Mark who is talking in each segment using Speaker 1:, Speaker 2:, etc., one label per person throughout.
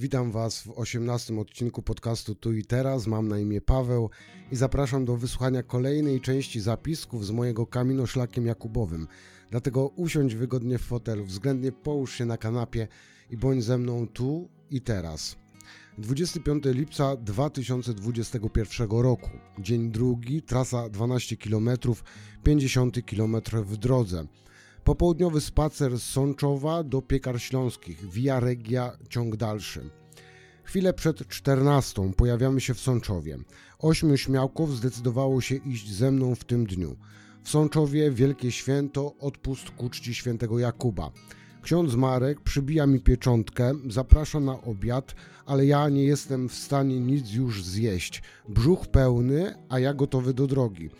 Speaker 1: Witam Was w 18 odcinku podcastu Tu i Teraz. Mam na imię Paweł i zapraszam do wysłuchania kolejnej części zapisków z mojego kamino szlakiem jakubowym. Dlatego usiądź wygodnie w fotelu, względnie połóż się na kanapie i bądź ze mną tu i teraz. 25 lipca 2021 roku, dzień drugi, trasa 12 km, 50 km w drodze. Popołudniowy spacer z Sączowa do Piekar Śląskich, Via Regia, ciąg dalszy. Chwilę przed 14 pojawiamy się w Sączowie. Ośmiu śmiałków zdecydowało się iść ze mną w tym dniu. W Sączowie wielkie święto, odpust ku czci świętego Jakuba. Ksiądz Marek przybija mi pieczątkę, zaprasza na obiad, ale ja nie jestem w stanie nic już zjeść. Brzuch pełny, a ja gotowy do drogi.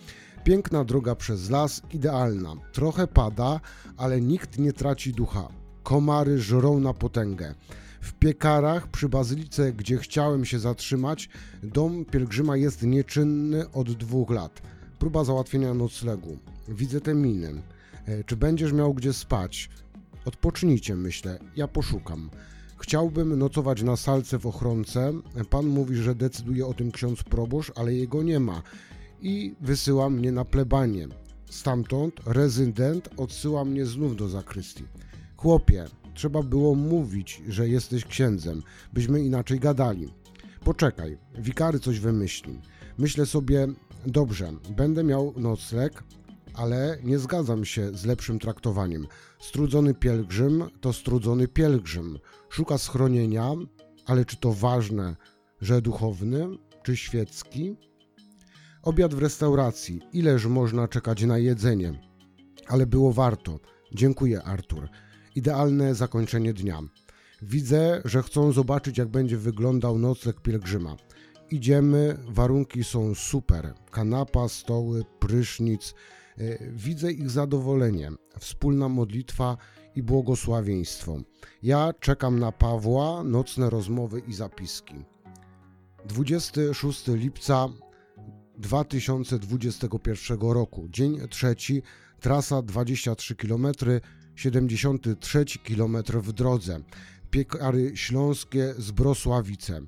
Speaker 1: Piękna droga przez las, idealna. Trochę pada, ale nikt nie traci ducha. Komary żrą na potęgę. W piekarach przy bazylice, gdzie chciałem się zatrzymać, dom pielgrzyma jest nieczynny od dwóch lat. Próba załatwienia noclegu. Widzę te miny. E, czy będziesz miał gdzie spać? Odpocznijcie, myślę, ja poszukam. Chciałbym nocować na salce w ochronce. Pan mówi, że decyduje o tym ksiądz proboszcz, ale jego nie ma i wysyła mnie na plebanie. Stamtąd rezydent odsyła mnie znów do zakrystii. Chłopie, trzeba było mówić, że jesteś księdzem, byśmy inaczej gadali. Poczekaj, wikary coś wymyśli. Myślę sobie, dobrze, będę miał nocleg, ale nie zgadzam się z lepszym traktowaniem. Strudzony pielgrzym to strudzony pielgrzym. Szuka schronienia, ale czy to ważne, że duchowny czy świecki? Obiad w restauracji. Ileż można czekać na jedzenie? Ale było warto. Dziękuję, Artur. Idealne zakończenie dnia. Widzę, że chcą zobaczyć, jak będzie wyglądał nocleg pielgrzyma. Idziemy, warunki są super. Kanapa, stoły, prysznic. E, widzę ich zadowolenie, wspólna modlitwa i błogosławieństwo. Ja czekam na Pawła, nocne rozmowy i zapiski. 26 lipca 2021 roku. Dzień trzeci, trasa 23 km, 73 km w drodze. Piekary śląskie z Brosławice.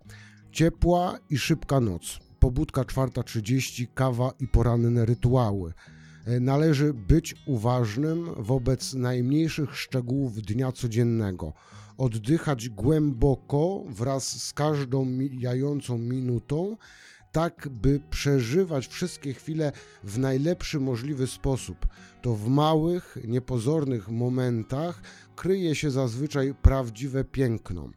Speaker 1: Ciepła i szybka noc. Pobudka 4.30, kawa i poranne rytuały. E, należy być uważnym wobec najmniejszych szczegółów dnia codziennego. Oddychać głęboko wraz z każdą mijającą minutą tak by przeżywać wszystkie chwile w najlepszy możliwy sposób. To w małych, niepozornych momentach kryje się zazwyczaj prawdziwe piękno.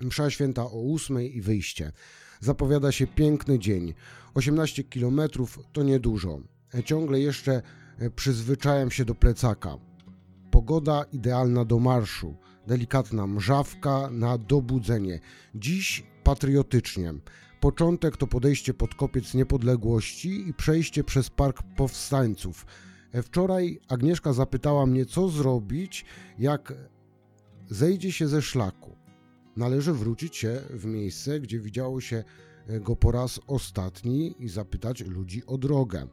Speaker 1: Msza święta o ósmej i wyjście. Zapowiada się piękny dzień. 18 km to niedużo. Ciągle jeszcze przyzwyczajam się do plecaka. Pogoda idealna do marszu. Delikatna mrzawka na dobudzenie. Dziś patriotycznie. Początek to podejście pod kopiec niepodległości i przejście przez Park Powstańców. E, wczoraj Agnieszka zapytała mnie, co zrobić, jak zejdzie się ze szlaku. Należy wrócić się w miejsce, gdzie widziało się e, go po raz ostatni i zapytać ludzi o drogę.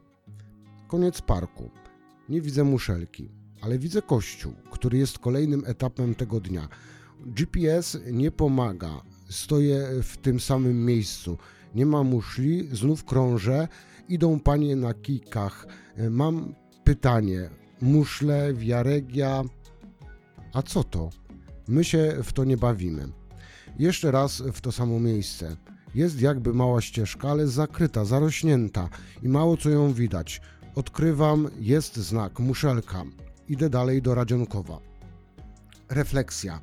Speaker 1: Koniec parku. Nie widzę muszelki, ale widzę kościół, który jest kolejnym etapem tego dnia. GPS nie pomaga, stoję w tym samym miejscu. Nie ma muszli, znów krążę, idą panie na kijkach. Mam pytanie, muszle, wiaregia, a co to? My się w to nie bawimy. Jeszcze raz w to samo miejsce. Jest jakby mała ścieżka, ale zakryta, zarośnięta i mało co ją widać. Odkrywam, jest znak, muszelka. Idę dalej do Radzionkowa. Refleksja.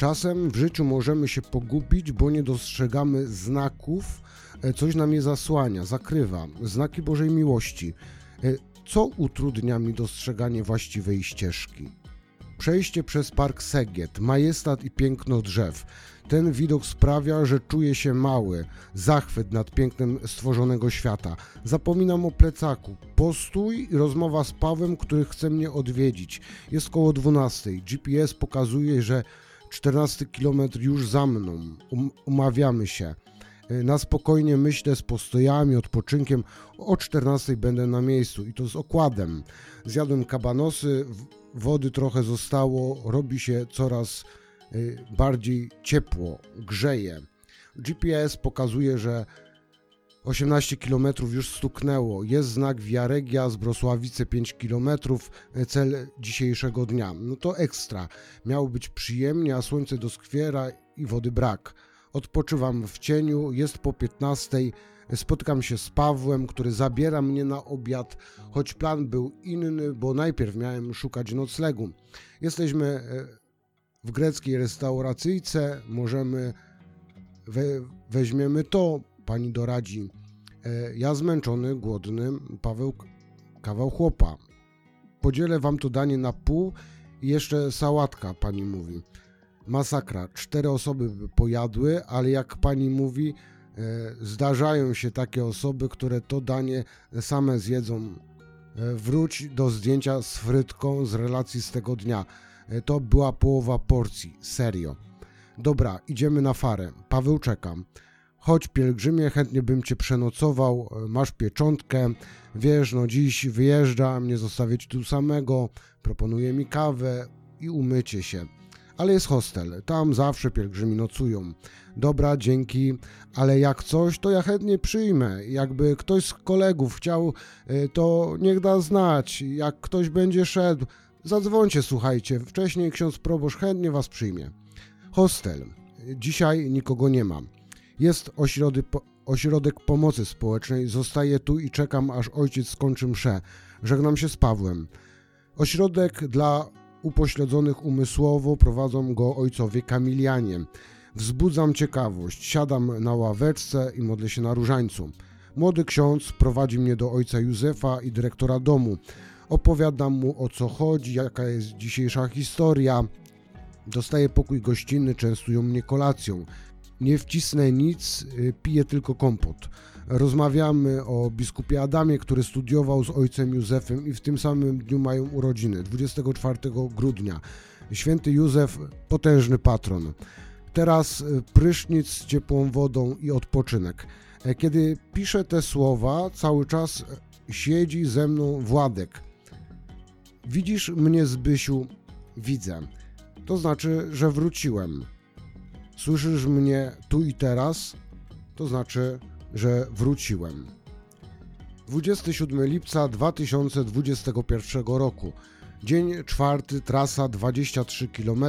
Speaker 1: Czasem w życiu możemy się pogubić, bo nie dostrzegamy znaków, e, coś nam je zasłania, zakrywa, znaki Bożej miłości. E, co utrudnia mi dostrzeganie właściwej ścieżki? Przejście przez park Segiet, majestat i piękno drzew. Ten widok sprawia, że czuję się mały, zachwyt nad pięknem stworzonego świata. Zapominam o plecaku. Postój i rozmowa z Pawłem, który chce mnie odwiedzić. Jest koło 12. GPS pokazuje, że 14 kilometr już za mną. Um, umawiamy się. E, na spokojnie myślę z postojami, odpoczynkiem. O 14 będę na miejscu i to z okładem. Zjadłem kabanosy, wody trochę zostało, robi się coraz bardziej ciepło, grzeje. GPS pokazuje, że 18 km już stuknęło. Jest znak Wiaregia z Brosławice 5 km, cel dzisiejszego dnia. No to ekstra. Miało być przyjemnie, a słońce doskwiera i wody brak. Odpoczywam w cieniu, jest po 15. Spotykam się z Pawłem, który zabiera mnie na obiad, choć plan był inny, bo najpierw miałem szukać noclegu. Jesteśmy e, w greckiej restauracyjce, możemy we, weźmiemy to, pani doradzi. E, ja zmęczony, głodny, Paweł kawał chłopa. Podzielę wam to danie na pół i jeszcze sałatka, pani mówi. Masakra. Cztery osoby by pojadły, ale jak pani mówi, e, zdarzają się takie osoby, które to danie same zjedzą. E, wróć do zdjęcia z frytką z relacji z tego dnia. To była połowa porcji. Serio. Dobra, idziemy na farę. Paweł czekam. Chodź pielgrzymie, chętnie bym cię przenocował, masz pieczątkę, wiesz, no dziś wyjeżdżam, nie zostawię tu samego, proponuję mi kawę i umycie się. Ale jest hostel, tam zawsze pielgrzymi nocują. Dobra, dzięki, ale jak coś, to ja chętnie przyjmę. Jakby ktoś z kolegów chciał, y, to niech da znać. Jak ktoś będzie szedł, zadzwońcie, słuchajcie. Wcześniej ksiądz proboszcz chętnie was przyjmie. Hostel. Dzisiaj nikogo nie mam. Jest ośrodek, ośrodek pomocy społecznej. Zostaję tu i czekam, aż ojciec skończy mszę. Żegnam się z Pawłem. Ośrodek dla upośledzonych umysłowo prowadzą go ojcowie Kamilianie. Wzbudzam ciekawość, siadam na ławeczce i modlę się na różańcu. Młody ksiądz prowadzi mnie do ojca Józefa i dyrektora domu. Opowiadam mu o co chodzi, jaka jest dzisiejsza historia. Dostaję pokój gościnny, częstują mnie kolacją. Nie wcisnę nic, y, piję tylko kompot. Rozmawiamy o biskupie Adamie, który studiował z ojcem Józefem i w tym samym dniu mają urodziny, 24 grudnia. Święty Józef, potężny patron. Teraz y, prysznic z ciepłą wodą i odpoczynek. E, kiedy piszę te słowa, cały czas siedzi ze mną Władek. Widzisz mnie, Zbysiu? Widzę. To znaczy, że wróciłem. Słyszysz mnie tu i teraz? To znaczy, że wróciłem. 27 lipca 2021 roku. Dzień czwarty, trasa 23 km,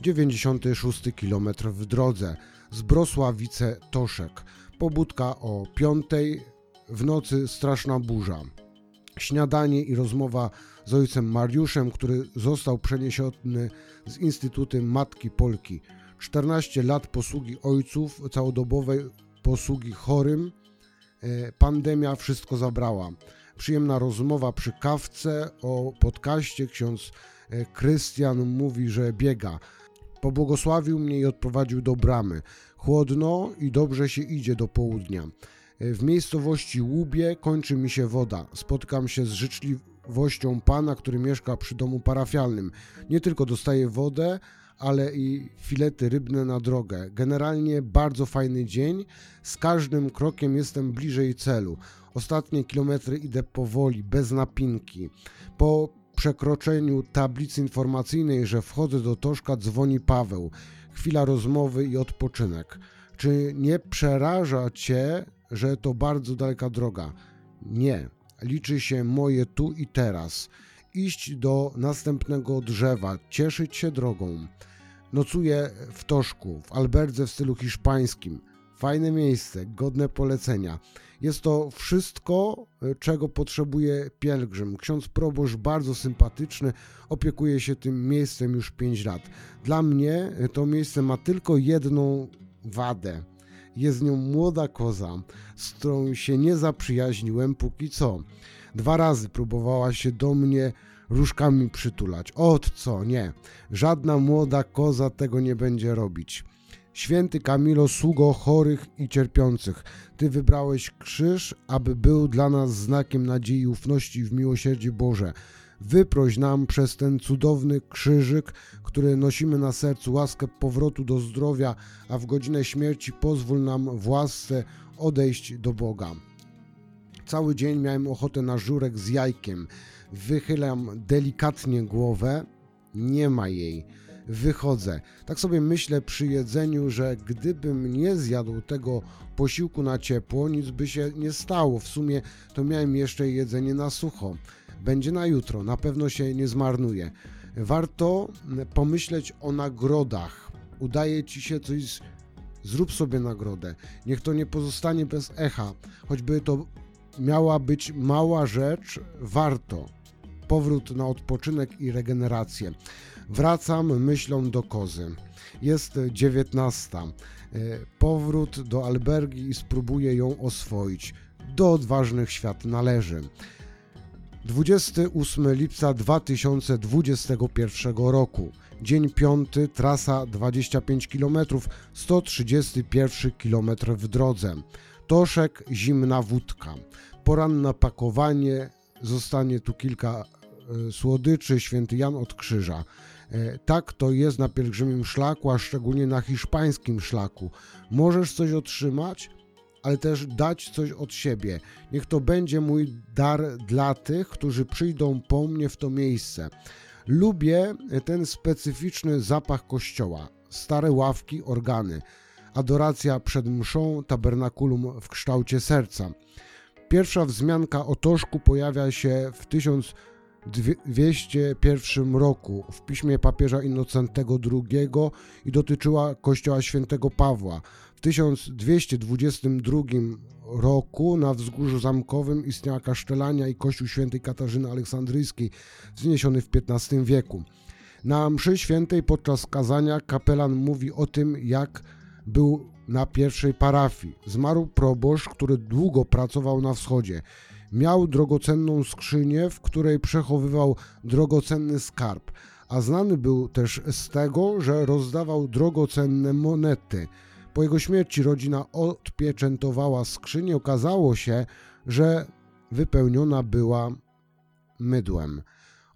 Speaker 1: 96 km w drodze z Brosławice Toszek. Pobudka o 5 w nocy straszna burza. Śniadanie i rozmowa z ojcem Mariuszem, który został przeniesiony z Instytutem Matki Polki. 14 lat posługi ojców, całodobowej posługi chorym. E, pandemia wszystko zabrała. Przyjemna rozmowa przy kawce o podcaście. Ksiądz e, Krystian mówi, że biega. Pobłogosławił mnie i odprowadził do bramy. Chłodno i dobrze się idzie do południa. E, w miejscowości Łubie kończy mi się woda. Spotkam się z życzliwością pana, który mieszka przy domu parafialnym. Nie tylko dostaje wodę, ale i filety rybne na drogę. Generalnie bardzo fajny dzień. Z każdym krokiem jestem bliżej celu. Ostatnie kilometry idę powoli, bez napinki. Po przekroczeniu tablicy informacyjnej, że wchodzę do Toszka, dzwoni Paweł. Chwila rozmowy i odpoczynek. Czy nie przeraża cię, że to bardzo daleka droga? Nie. Liczy się moje tu i teraz iść do następnego drzewa, cieszyć się drogą. Nocuję w Toszku, w alberze w stylu hiszpańskim. Fajne miejsce, godne polecenia. Jest to wszystko, czego potrzebuje pielgrzym. Ksiądz proboszcz bardzo sympatyczny, opiekuje się tym miejscem już 5 lat. Dla mnie to miejsce ma tylko jedną wadę. Jest nią młoda koza, z którą się nie zaprzyjaźniłem póki co. Dwa razy próbowała się do mnie różkami przytulać. Ot co, nie. Żadna młoda koza tego nie będzie robić. Święty Kamilo, sługo chorych i cierpiących, Ty wybrałeś krzyż, aby był dla nas znakiem nadziei i ufności w miłosierdzie Boże. Wyproś nam przez ten cudowny krzyżyk, który nosimy na sercu, łaskę powrotu do zdrowia, a w godzinę śmierci pozwól nam w łasce odejść do Boga. Cały dzień miałem ochotę na żurek z jajkiem. Wychylam delikatnie głowę, nie ma jej. wychodzę. Tak sobie myślę przy jedzeniu, że gdybym nie zjadł tego posiłku na ciepło, nic by się nie stało. W sumie to miałem jeszcze jedzenie na sucho. Będzie na jutro, na pewno się nie zmarnuje. Warto pomyśleć o nagrodach. Udaje ci się coś Zrób sobie nagrodę. Niech to nie pozostanie bez echa, choćby to miała być mała rzecz, warto. Powrót na odpoczynek i regenerację. Wracam myślą do kozy. Jest dziewiętnasta. E, powrót do albergi i spróbuję ją oswoić. Do odważnych świat należy. 28 lipca 2021 roku. Dzień piąty, trasa 25 km, 131 km w drodze. Toszek, zimna wódka. Poranne pakowanie, zostanie tu kilka słodyczy, święty Jan od Krzyża. E, tak to jest na pielgrzymim szlaku, a szczególnie na hiszpańskim szlaku. Możesz coś otrzymać, ale też dać coś od siebie. Niech to będzie mój dar dla tych, którzy przyjdą po mnie w to miejsce. Lubię ten specyficzny zapach kościoła, stare ławki, organy, adoracja przed mszą, tabernakulum w kształcie serca. Pierwsza wzmianka o Toszku pojawia się w 1201 roku w piśmie papieża Innocentego II i dotyczyła kościoła świętego Pawła. W 1222 roku na wzgórzu zamkowym istniała kasztelania i kościół świętej Katarzyny Aleksandryjskiej, wzniesiony w XV wieku. Na mszy świętej podczas kazania kapelan mówi o tym, jak był na pierwszej parafii. Zmarł proboszcz, który długo pracował na wschodzie. Miał drogocenną skrzynię, w której przechowywał drogocenny skarb, a znany był też z tego, że rozdawał drogocenne monety – po jego śmierci rodzina odpieczętowała skrzynię. Okazało się, że wypełniona była mydłem.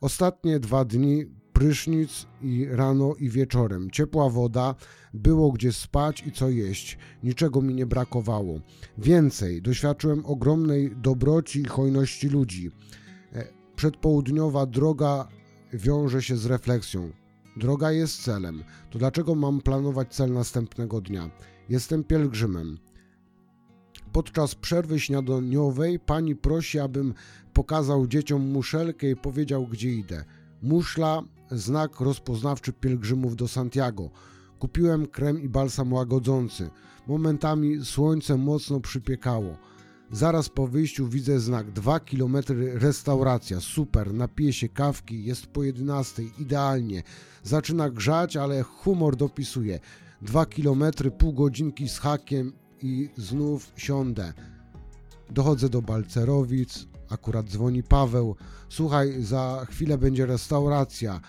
Speaker 1: Ostatnie dwa dni prysznic i rano i wieczorem. Ciepła woda, było gdzie spać i co jeść. Niczego mi nie brakowało. Więcej, doświadczyłem ogromnej dobroci i hojności ludzi. E, przedpołudniowa droga wiąże się z refleksją. Droga jest celem. To dlaczego mam planować cel następnego dnia? Jestem pielgrzymem. Podczas przerwy śniadaniowej pani prosi, abym pokazał dzieciom muszelkę i powiedział, gdzie idę. Muszla, znak rozpoznawczy pielgrzymów do Santiago. Kupiłem krem i balsam łagodzący. Momentami słońce mocno przypiekało. Zaraz po wyjściu widzę znak 2 km restauracja. Super, napiję się kawki, jest po 11, idealnie. Zaczyna grzać, ale humor dopisuje. 2 km, pół godzinki z hakiem i znów siądę. Dochodzę do Balcerowic, akurat dzwoni Paweł. Słuchaj, za chwilę będzie restauracja.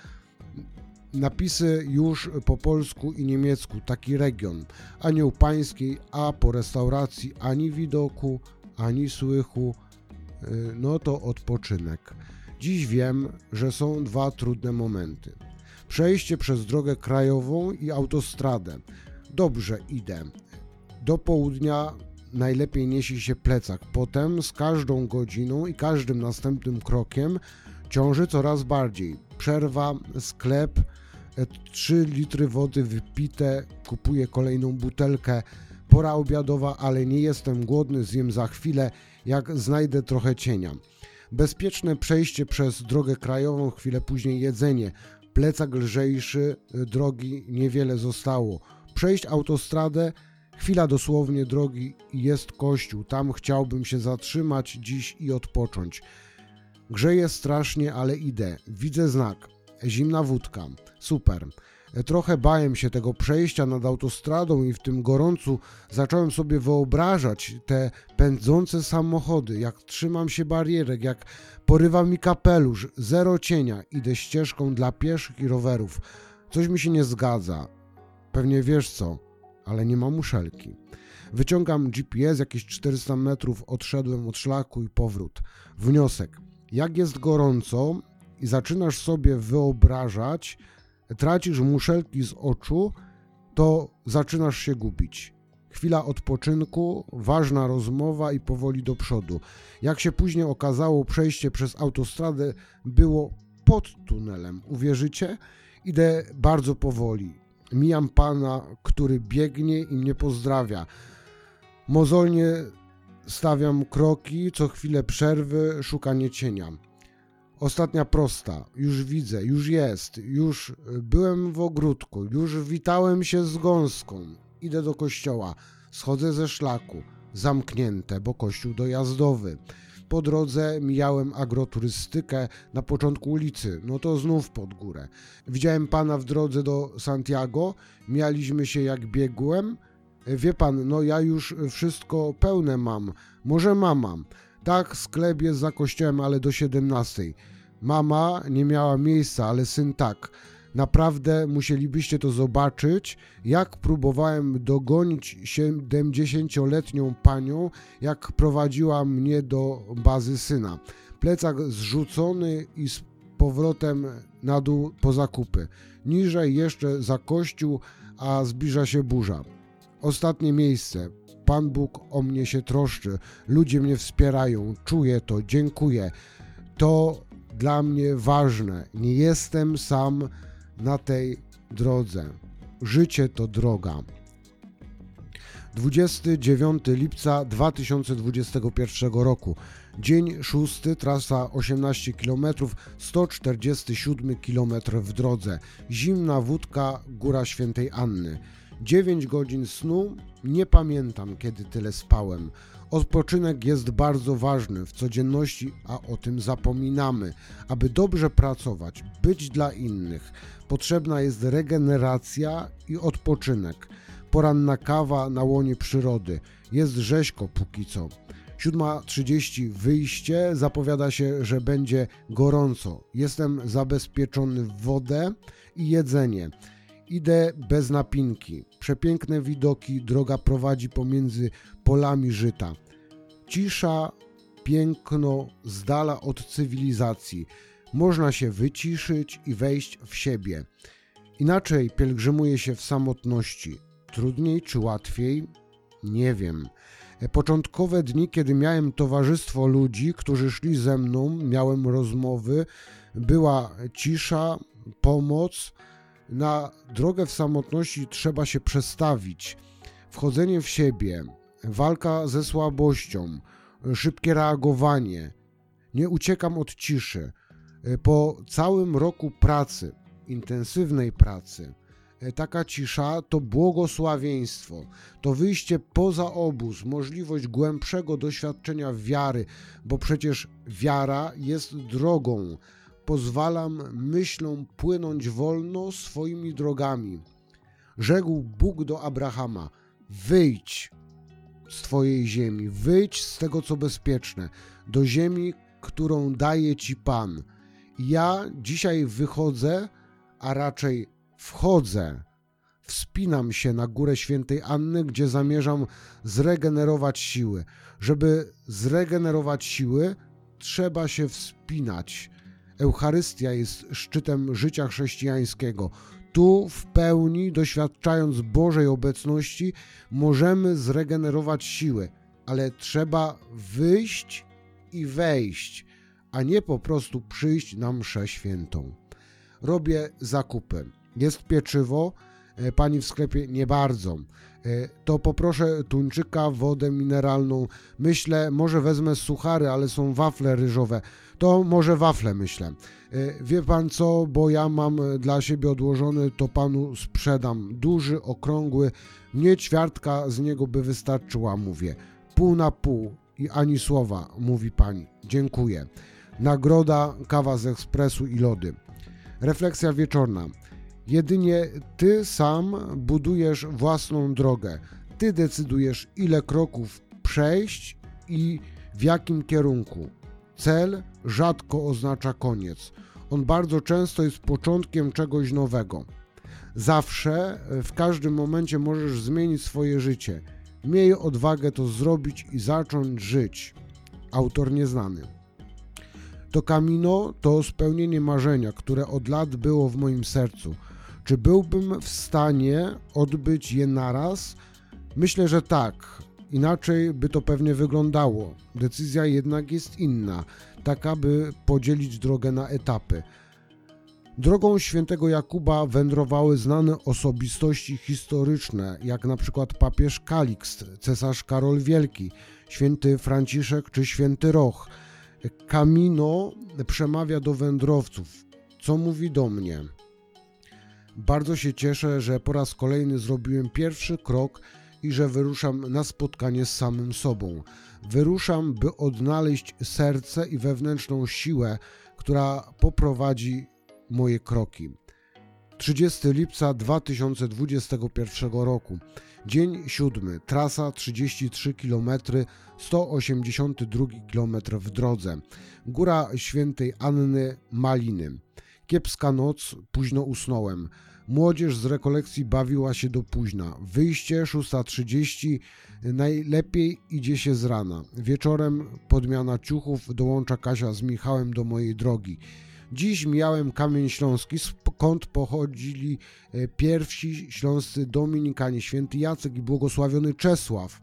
Speaker 1: Napisy już po polsku i niemiecku, taki region. Anioł Pańskiej, a po restauracji ani widoku, ani słychu, y, no to odpoczynek. Dziś wiem, że są dwa trudne momenty. Przejście przez drogę krajową i autostradę. Dobrze idę. Do południa najlepiej niesie się plecak. Potem z każdą godziną i każdym następnym krokiem ciąży coraz bardziej. Przerwa, sklep, 3 litry wody wypite, kupuję kolejną butelkę. Pora obiadowa, ale nie jestem głodny, zjem za chwilę, jak znajdę trochę cienia. Bezpieczne przejście przez drogę krajową, chwilę później jedzenie plecak lżejszy, y, drogi niewiele zostało. Przejść autostradę, chwila dosłownie drogi jest kościół. Tam chciałbym się zatrzymać dziś i odpocząć. Grzeje strasznie, ale idę. Widzę znak. Zimna wódka. Super. Trochę bałem się tego przejścia nad autostradą i w tym gorącu zacząłem sobie wyobrażać te pędzące samochody, jak trzymam się barierek, jak porywa mi kapelusz, zero cienia, idę ścieżką dla pieszych i rowerów. Coś mi się nie zgadza. Pewnie wiesz co, ale nie mam muszelki. Wyciągam GPS, jakieś 400 metrów odszedłem od szlaku i powrót. Wniosek. Jak jest gorąco i zaczynasz sobie wyobrażać, tracisz muszelki z oczu, to zaczynasz się gubić. Chwila odpoczynku, ważna rozmowa i powoli do przodu. Jak się później okazało, przejście przez autostradę było pod tunelem. Uwierzycie? Idę bardzo powoli. Mijam pana, który biegnie i mnie pozdrawia. Mozolnie stawiam kroki, co chwilę przerwy, szukanie cienia. Ostatnia prosta, już widzę, już jest, już byłem w ogródku, już witałem się z gąską. Idę do kościoła, schodzę ze szlaku, zamknięte, bo kościół dojazdowy. Po drodze mijałem agroturystykę na początku ulicy, no to znów pod górę. Widziałem pana w drodze do Santiago, mialiśmy się jak biegłem. Wie pan, no ja już wszystko pełne mam, może mama. Tak, sklep jest za kościołem, ale do 17. Mama nie miała miejsca, ale syn tak. Naprawdę musielibyście to zobaczyć, jak próbowałem dogonić 70-letnią panią, jak prowadziła mnie do bazy syna. Plecak zrzucony i z powrotem na dół po zakupy. Niżej jeszcze za kościół, a zbliża się burza. Ostatnie miejsce. Pan Bóg o mnie się troszczy, ludzie mnie wspierają, czuję to, dziękuję. To dla mnie ważne. Nie jestem sam na tej drodze. Życie to droga. 29 lipca 2021 roku. Dzień 6, trasa 18 km, 147 km w drodze. Zimna wódka, Góra Świętej Anny. 9 godzin snu, nie pamiętam kiedy tyle spałem. Odpoczynek jest bardzo ważny w codzienności, a o tym zapominamy. Aby dobrze pracować, być dla innych, potrzebna jest regeneracja i odpoczynek. Poranna kawa na łonie przyrody. Jest rzeźko póki co. 7.30 wyjście, zapowiada się, że będzie gorąco. Jestem zabezpieczony w wodę i jedzenie. Idę bez napinki. Przepiękne widoki, droga prowadzi pomiędzy polami żyta. Cisza, piękno z dala od cywilizacji. Można się wyciszyć i wejść w siebie. Inaczej pielgrzymuje się w samotności. Trudniej czy łatwiej? Nie wiem. Początkowe dni, kiedy miałem towarzystwo ludzi, którzy szli ze mną, miałem rozmowy, była cisza, pomoc. Na drogę w samotności trzeba się przestawić. Wchodzenie w siebie, walka ze słabością, szybkie reagowanie. Nie uciekam od ciszy. Po całym roku pracy, intensywnej pracy, taka cisza to błogosławieństwo, to wyjście poza obóz, możliwość głębszego doświadczenia wiary, bo przecież wiara jest drogą. Pozwalam myślom płynąć wolno swoimi drogami. Rzekł Bóg do Abrahama: Wyjdź z Twojej ziemi, wyjdź z tego, co bezpieczne, do ziemi, którą daje Ci Pan. Ja dzisiaj wychodzę, a raczej wchodzę, wspinam się na górę świętej Anny, gdzie zamierzam zregenerować siły. Żeby zregenerować siły, trzeba się wspinać. Eucharystia jest szczytem życia chrześcijańskiego. Tu w pełni, doświadczając Bożej obecności, możemy zregenerować siły, ale trzeba wyjść i wejść, a nie po prostu przyjść na mszę świętą. Robię zakupy. Jest pieczywo, e, pani w sklepie nie bardzo. E, to poproszę tuńczyka, wodę mineralną. Myślę, może wezmę suchary, ale są wafle ryżowe. To może wafle myślę. E, wie pan co, bo ja mam dla siebie odłożony, to panu sprzedam. Duży, okrągły, mnie ćwiartka z niego by wystarczyła, mówię. Pół na pół i ani słowa, mówi pani. Dziękuję. Nagroda, kawa z ekspresu i lody. Refleksja wieczorna. Jedynie ty sam budujesz własną drogę. Ty decydujesz, ile kroków przejść i w jakim kierunku. Cel rzadko oznacza koniec. On bardzo często jest początkiem czegoś nowego. Zawsze, w każdym momencie możesz zmienić swoje życie. Miej odwagę to zrobić i zacząć żyć. Autor nieznany. To Camino to spełnienie marzenia, które od lat było w moim sercu. Czy byłbym w stanie odbyć je naraz? Myślę, że tak. Inaczej by to pewnie wyglądało. Decyzja jednak jest inna, taka by podzielić drogę na etapy. Drogą świętego Jakuba wędrowały znane osobistości historyczne, jak na przykład papież Kalikst, cesarz Karol Wielki, święty Franciszek czy święty Roch. Camino przemawia do wędrowców, co mówi do mnie. Bardzo się cieszę, że po raz kolejny zrobiłem pierwszy krok i że wyruszam na spotkanie z samym sobą. Wyruszam, by odnaleźć serce i wewnętrzną siłę, która poprowadzi moje kroki. 30 lipca 2021 roku. Dzień siódmy. Trasa 33 km, 182 km w drodze. Góra Świętej Anny Maliny. Kiepska noc, późno usnąłem. Młodzież z rekolekcji bawiła się do późna. Wyjście 6.30, najlepiej idzie się z rana. Wieczorem podmiana ciuchów dołącza Kasia z Michałem do mojej drogi. Dziś mijałem Kamień Śląski, skąd pochodzili e, pierwsi śląscy dominikanie, święty Jacek i błogosławiony Czesław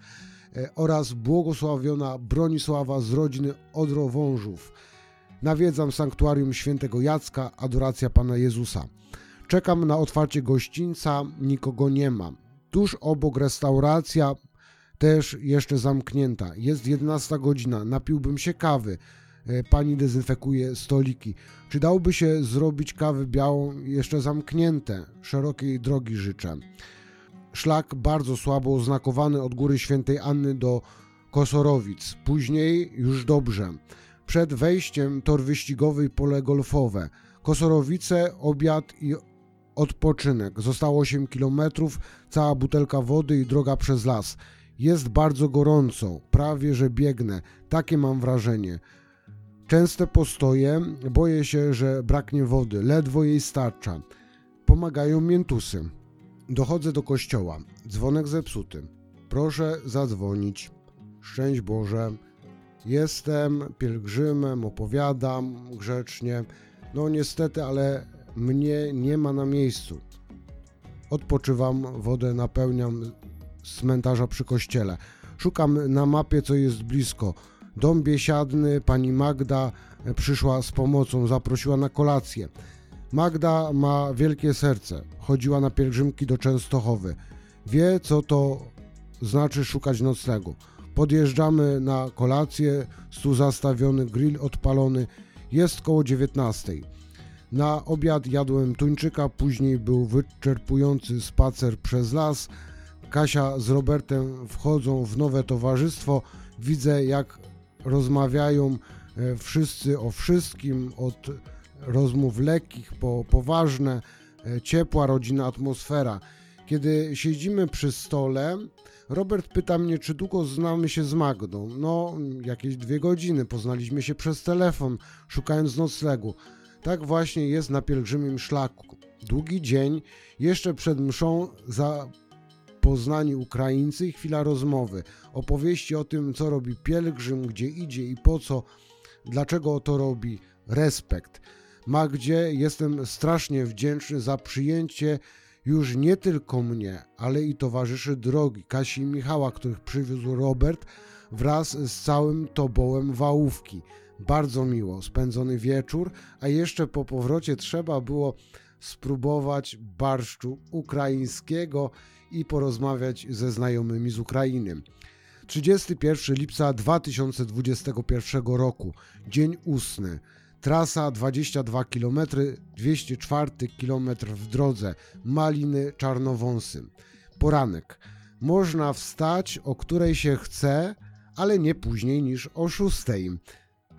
Speaker 1: e, oraz błogosławiona Bronisława z rodziny Odrowążów. Nawiedzam sanktuarium świętego Jacka, adoracja Pana Jezusa. Czekam na otwarcie gościńca, nikogo nie ma. Tuż obok restauracja, też jeszcze zamknięta. Jest 11 godzina, napiłbym się kawy. E, pani dezynfekuje stoliki. Czy dałby się zrobić kawę białą jeszcze zamknięte? Szerokiej drogi życzę. Szlak bardzo słabo oznakowany od góry świętej Anny do Kosorowic. Później już dobrze. Przed wejściem tor wyścigowy i pole golfowe. Kosorowice, obiad i odpoczynek. Zostało 8 km, cała butelka wody i droga przez las. Jest bardzo gorąco, prawie że biegnę. Takie mam wrażenie. Częste postoje, boję się, że braknie wody, ledwo jej starcza. Pomagają miętusy. Dochodzę do kościoła. Dzwonek zepsuty. Proszę zadzwonić. Szczęść Boże. Jestem pielgrzymem, opowiadam grzecznie. No niestety, ale mnie nie ma na miejscu. Odpoczywam, wodę napełniam z cmentarza przy kościele. Szukam na mapie, co jest blisko. Dom biesiadny, pani Magda przyszła z pomocą, zaprosiła na kolację. Magda ma wielkie serce. Chodziła na pielgrzymki do Częstochowy. Wie, co to znaczy szukać noclegu. Podjeżdżamy na kolację, stół zastawiony, grill odpalony. Jest koło 19. Na obiad jadłem tuńczyka, później był wyczerpujący spacer przez las. Kasia z Robertem wchodzą w nowe towarzystwo. Widzę, jak rozmawiają e, wszyscy o wszystkim, od rozmów lekkich po poważne, e, ciepła rodzina, atmosfera. Kiedy siedzimy przy stole, Robert pyta mnie, czy długo znamy się z Magdą. No, jakieś dwie godziny. Poznaliśmy się przez telefon, szukając noclegu. Tak właśnie jest na pielgrzymim szlaku. Długi dzień, jeszcze przed mszą zapoznani Ukraińcy i chwila rozmowy. Opowieści o tym, co robi pielgrzym, gdzie idzie i po co, dlaczego to robi. Respekt. Magdzie jestem strasznie wdzięczny za przyjęcie już nie tylko mnie, ale i towarzyszy drogi Kasi i Michała, których przywiózł Robert wraz z całym tobołem wałówki. Bardzo miło spędzony wieczór, a jeszcze po powrocie trzeba było spróbować barszczu ukraińskiego i porozmawiać ze znajomymi z Ukrainy. 31 lipca 2021 roku, dzień ósmy. Trasa 22 km, 204 km w drodze, Maliny Czarnowąsy. Poranek. Można wstać o której się chce, ale nie później niż o 6.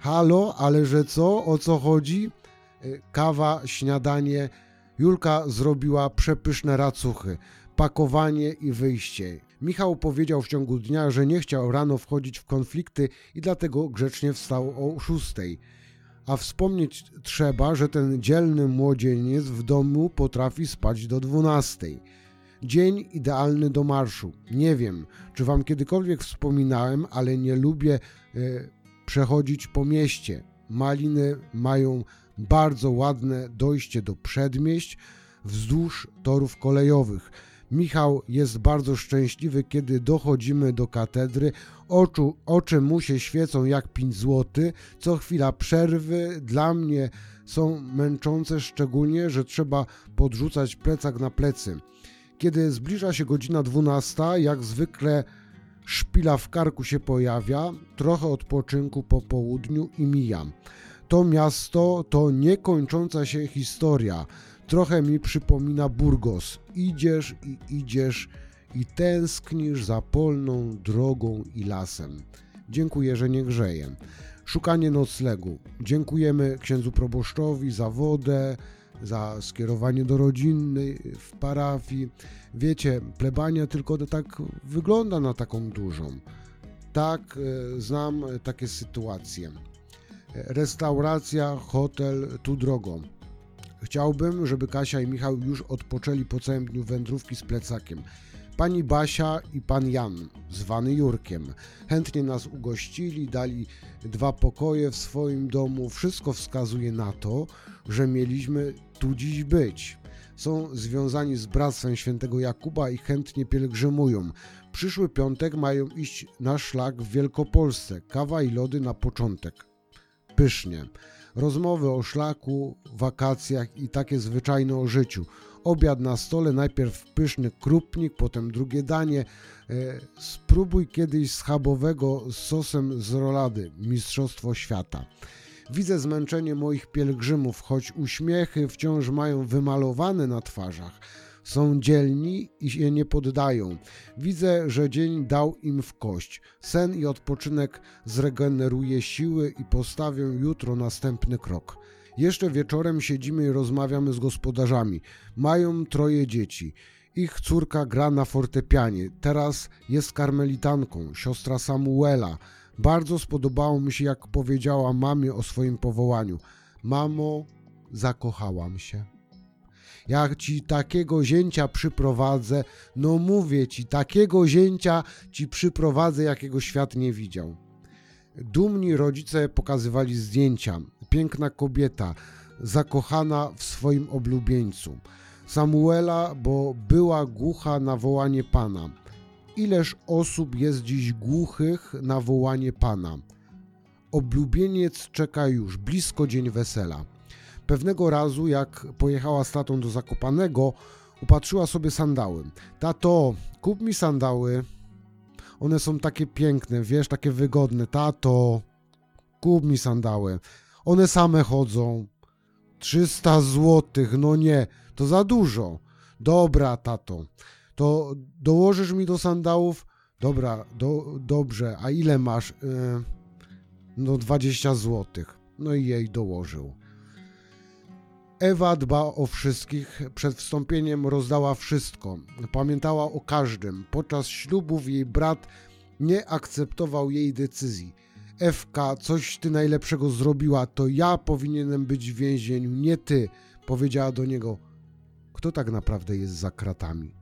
Speaker 1: Halo, ale że co? O co chodzi? E, kawa, śniadanie. Julka zrobiła przepyszne racuchy, pakowanie i wyjście. Michał powiedział w ciągu dnia, że nie chciał rano wchodzić w konflikty i dlatego grzecznie wstał o szóstej. A wspomnieć trzeba, że ten dzielny młodzieniec w domu potrafi spać do dwunastej. Dzień idealny do marszu. Nie wiem, czy wam kiedykolwiek wspominałem, ale nie lubię e, przechodzić po mieście. Maliny mają bardzo ładne dojście do przedmieść wzdłuż torów kolejowych. Michał jest bardzo szczęśliwy, kiedy dochodzimy do katedry. Oczu, oczy mu się świecą jak 5 zł. Co chwila przerwy. Dla mnie są męczące, szczególnie, że trzeba podrzucać plecak na plecy. Kiedy zbliża się godzina 12, jak zwykle szpila w karku się pojawia, trochę odpoczynku po południu i mijam. To miasto to niekończąca się historia. Trochę mi przypomina Burgos. Idziesz i idziesz i tęsknisz za polną drogą i lasem. Dziękuję, że nie grzeję. Szukanie noclegu. Dziękujemy księdzu proboszczowi za wodę, za skierowanie do rodziny w parafii. Wiecie, plebania tylko tak wygląda na taką dużą. Tak, e, znam takie sytuacje. Restauracja, hotel, tu drogą. Chciałbym, żeby Kasia i Michał już odpoczęli po całym dniu wędrówki z plecakiem. Pani Basia i pan Jan, zwany Jurkiem, chętnie nas ugościli, dali dwa pokoje w swoim domu. Wszystko wskazuje na to, że mieliśmy tu dziś być. Są związani z Bractwem Świętego Jakuba i chętnie pielgrzymują. Przyszły piątek mają iść na szlak w Wielkopolsce. Kawa i lody na początek. Pysznie. Rozmowy o szlaku, wakacjach i takie zwyczajne o życiu. Obiad na stole, najpierw pyszny krupnik, potem drugie danie. E, spróbuj kiedyś schabowego z sosem z rolady, Mistrzostwo Świata. Widzę zmęczenie moich pielgrzymów, choć uśmiechy wciąż mają wymalowane na twarzach. Są dzielni i się nie poddają. Widzę, że dzień dał im w kość. Sen i odpoczynek zregeneruje siły i postawią jutro następny krok. Jeszcze wieczorem siedzimy i rozmawiamy z gospodarzami. Mają troje dzieci. Ich córka gra na fortepianie. Teraz jest karmelitanką, siostra Samuela. Bardzo spodobało mi się, jak powiedziała mamie o swoim powołaniu. Mamo, zakochałam się. Jak ci takiego zięcia przyprowadzę, no mówię ci, takiego zięcia ci przyprowadzę, jakiego świat nie widział. Dumni rodzice pokazywali zdjęcia. Piękna kobieta, zakochana w swoim oblubieńcu. Samuela, bo była głucha na wołanie Pana. Ileż osób jest dziś głuchych na wołanie Pana? Oblubieniec czeka już, blisko dzień wesela. Pewnego razu, jak pojechała z tatą do Zakopanego, upatrzyła sobie sandały. Tato, kup mi sandały. One są takie piękne, wiesz, takie wygodne. Tato, kup mi sandały. One same chodzą. 300 złotych, no nie, to za dużo. Dobra, tato, to dołożysz mi do sandałów? Dobra, do, dobrze, a ile masz? Yy, no 20 złotych. No i jej dołożył. Ewa dba o wszystkich, przed wstąpieniem rozdała wszystko, pamiętała o każdym. Podczas ślubów jej brat nie akceptował jej decyzji. Ewka, coś ty najlepszego zrobiła, to ja powinienem być w więzieniu, nie ty, powiedziała do niego. Kto tak naprawdę jest za kratami?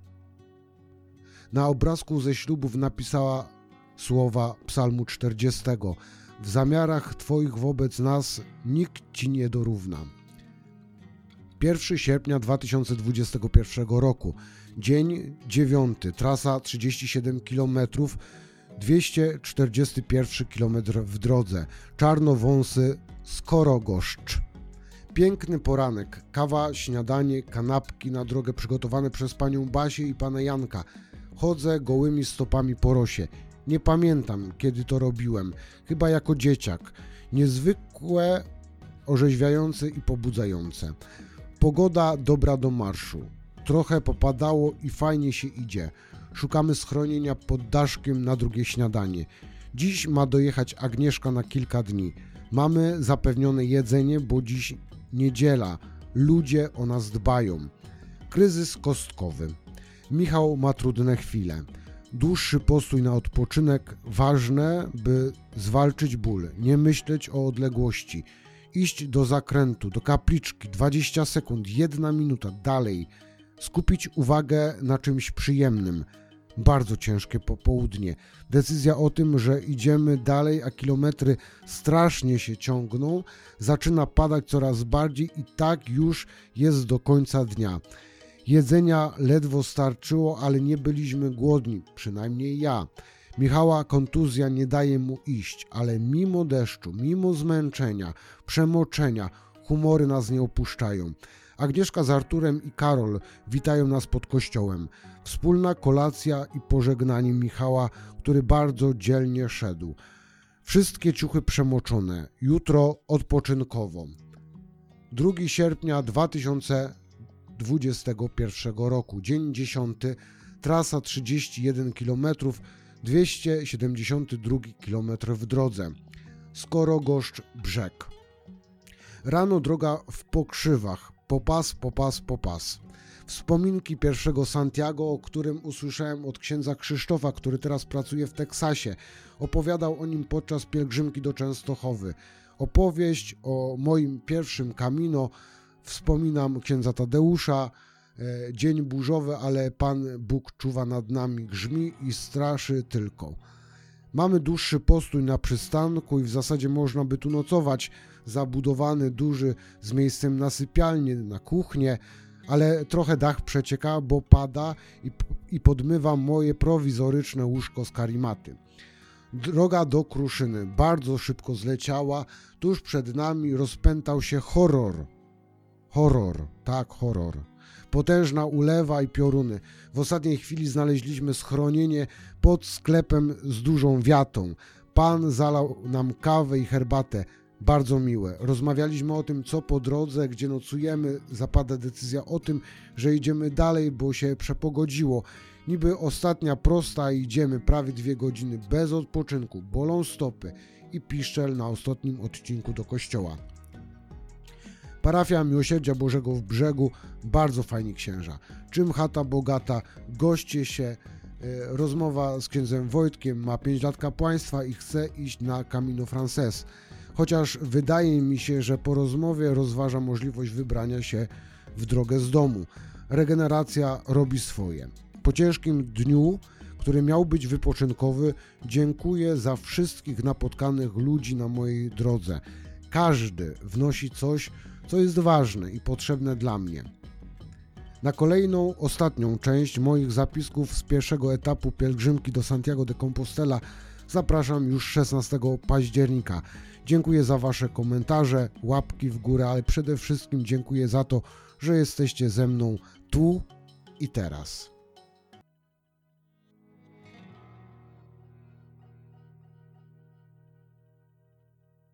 Speaker 1: Na obrazku ze ślubów napisała słowa Psalmu 40. W zamiarach Twoich wobec nas nikt Ci nie dorówna. 1 sierpnia 2021 roku, dzień 9, trasa 37 km, 241 km w drodze, Czarnowąsy, Skorogoszcz. Piękny poranek, kawa, śniadanie, kanapki na drogę przygotowane przez panią Basię i pana Janka. Chodzę gołymi stopami po rosie. Nie pamiętam, kiedy to robiłem, chyba jako dzieciak. Niezwykłe, orzeźwiające i pobudzające. Pogoda dobra do marszu. Trochę popadało i fajnie się idzie. Szukamy schronienia pod daszkiem na drugie śniadanie. Dziś ma dojechać Agnieszka na kilka dni. Mamy zapewnione jedzenie, bo dziś niedziela. Ludzie o nas dbają. Kryzys kostkowy. Michał ma trudne chwile. Dłuższy postój na odpoczynek ważne, by zwalczyć ból, nie myśleć o odległości iść do zakrętu, do kapliczki, 20 sekund, jedna minuta, dalej, skupić uwagę na czymś przyjemnym. Bardzo ciężkie popołudnie. Decyzja o tym, że idziemy dalej, a kilometry strasznie się ciągną, zaczyna padać coraz bardziej i tak już jest do końca dnia. Jedzenia ledwo starczyło, ale nie byliśmy głodni, przynajmniej ja. Michała kontuzja nie daje mu iść, ale mimo deszczu, mimo zmęczenia, przemoczenia, humory nas nie opuszczają. Agnieszka z Arturem i Karol witają nas pod kościołem. Wspólna kolacja i pożegnanie Michała, który bardzo dzielnie szedł. Wszystkie ciuchy przemoczone. Jutro odpoczynkowo. 2 sierpnia 2021 roku, dzień 10, trasa 31 km, 272 km w drodze. Skorogoszcz Brzeg. Rano droga w pokrzywach, popas, popas, popas. Wspominki pierwszego Santiago, o którym usłyszałem od księdza Krzysztofa, który teraz pracuje w Teksasie. Opowiadał o nim podczas pielgrzymki do Częstochowy. Opowieść o moim pierwszym kamino wspominam księdza Tadeusza. E, dzień burzowy, ale Pan Bóg czuwa nad nami, grzmi i straszy tylko. Mamy dłuższy postój na przystanku i w zasadzie można by tu nocować, zabudowany duży z miejscem na sypialnię, na kuchnię, ale trochę dach przecieka, bo pada i, i podmywa moje prowizoryczne łóżko z karimaty. Droga do Kruszyny bardzo szybko zleciała, tuż przed nami rozpętał się horror. Horror, tak, horror. Potężna ulewa i pioruny. W ostatniej chwili znaleźliśmy schronienie pod sklepem z dużą wiatą. Pan zalał nam kawę i herbatę. Bardzo miłe. Rozmawialiśmy o tym, co po drodze, gdzie nocujemy. Zapada decyzja o tym, że idziemy dalej, bo się przepogodziło. Niby ostatnia prosta idziemy prawie dwie godziny bez odpoczynku. Bolą stopy i piszczel na ostatnim odcinku do kościoła. Parafia Miłosierdzia Bożego w Brzegu, bardzo fajni księża. Czym chata bogata, goście się, e, rozmowa z księdzem Wojtkiem, ma 5 lat kapłaństwa i chce iść na Camino Frances. Chociaż wydaje mi się, że po rozmowie rozważa możliwość wybrania się w drogę z domu. Regeneracja robi swoje. Po ciężkim dniu, który miał być wypoczynkowy, dziękuję za wszystkich napotkanych ludzi na mojej drodze. Każdy wnosi coś, co jest ważne i potrzebne dla mnie. Na kolejną, ostatnią część moich zapisków z pierwszego etapu pielgrzymki do Santiago de Compostela zapraszam już 16 października. Dziękuję za Wasze komentarze, łapki w górę, ale przede wszystkim dziękuję za to, że jesteście ze mną tu i teraz.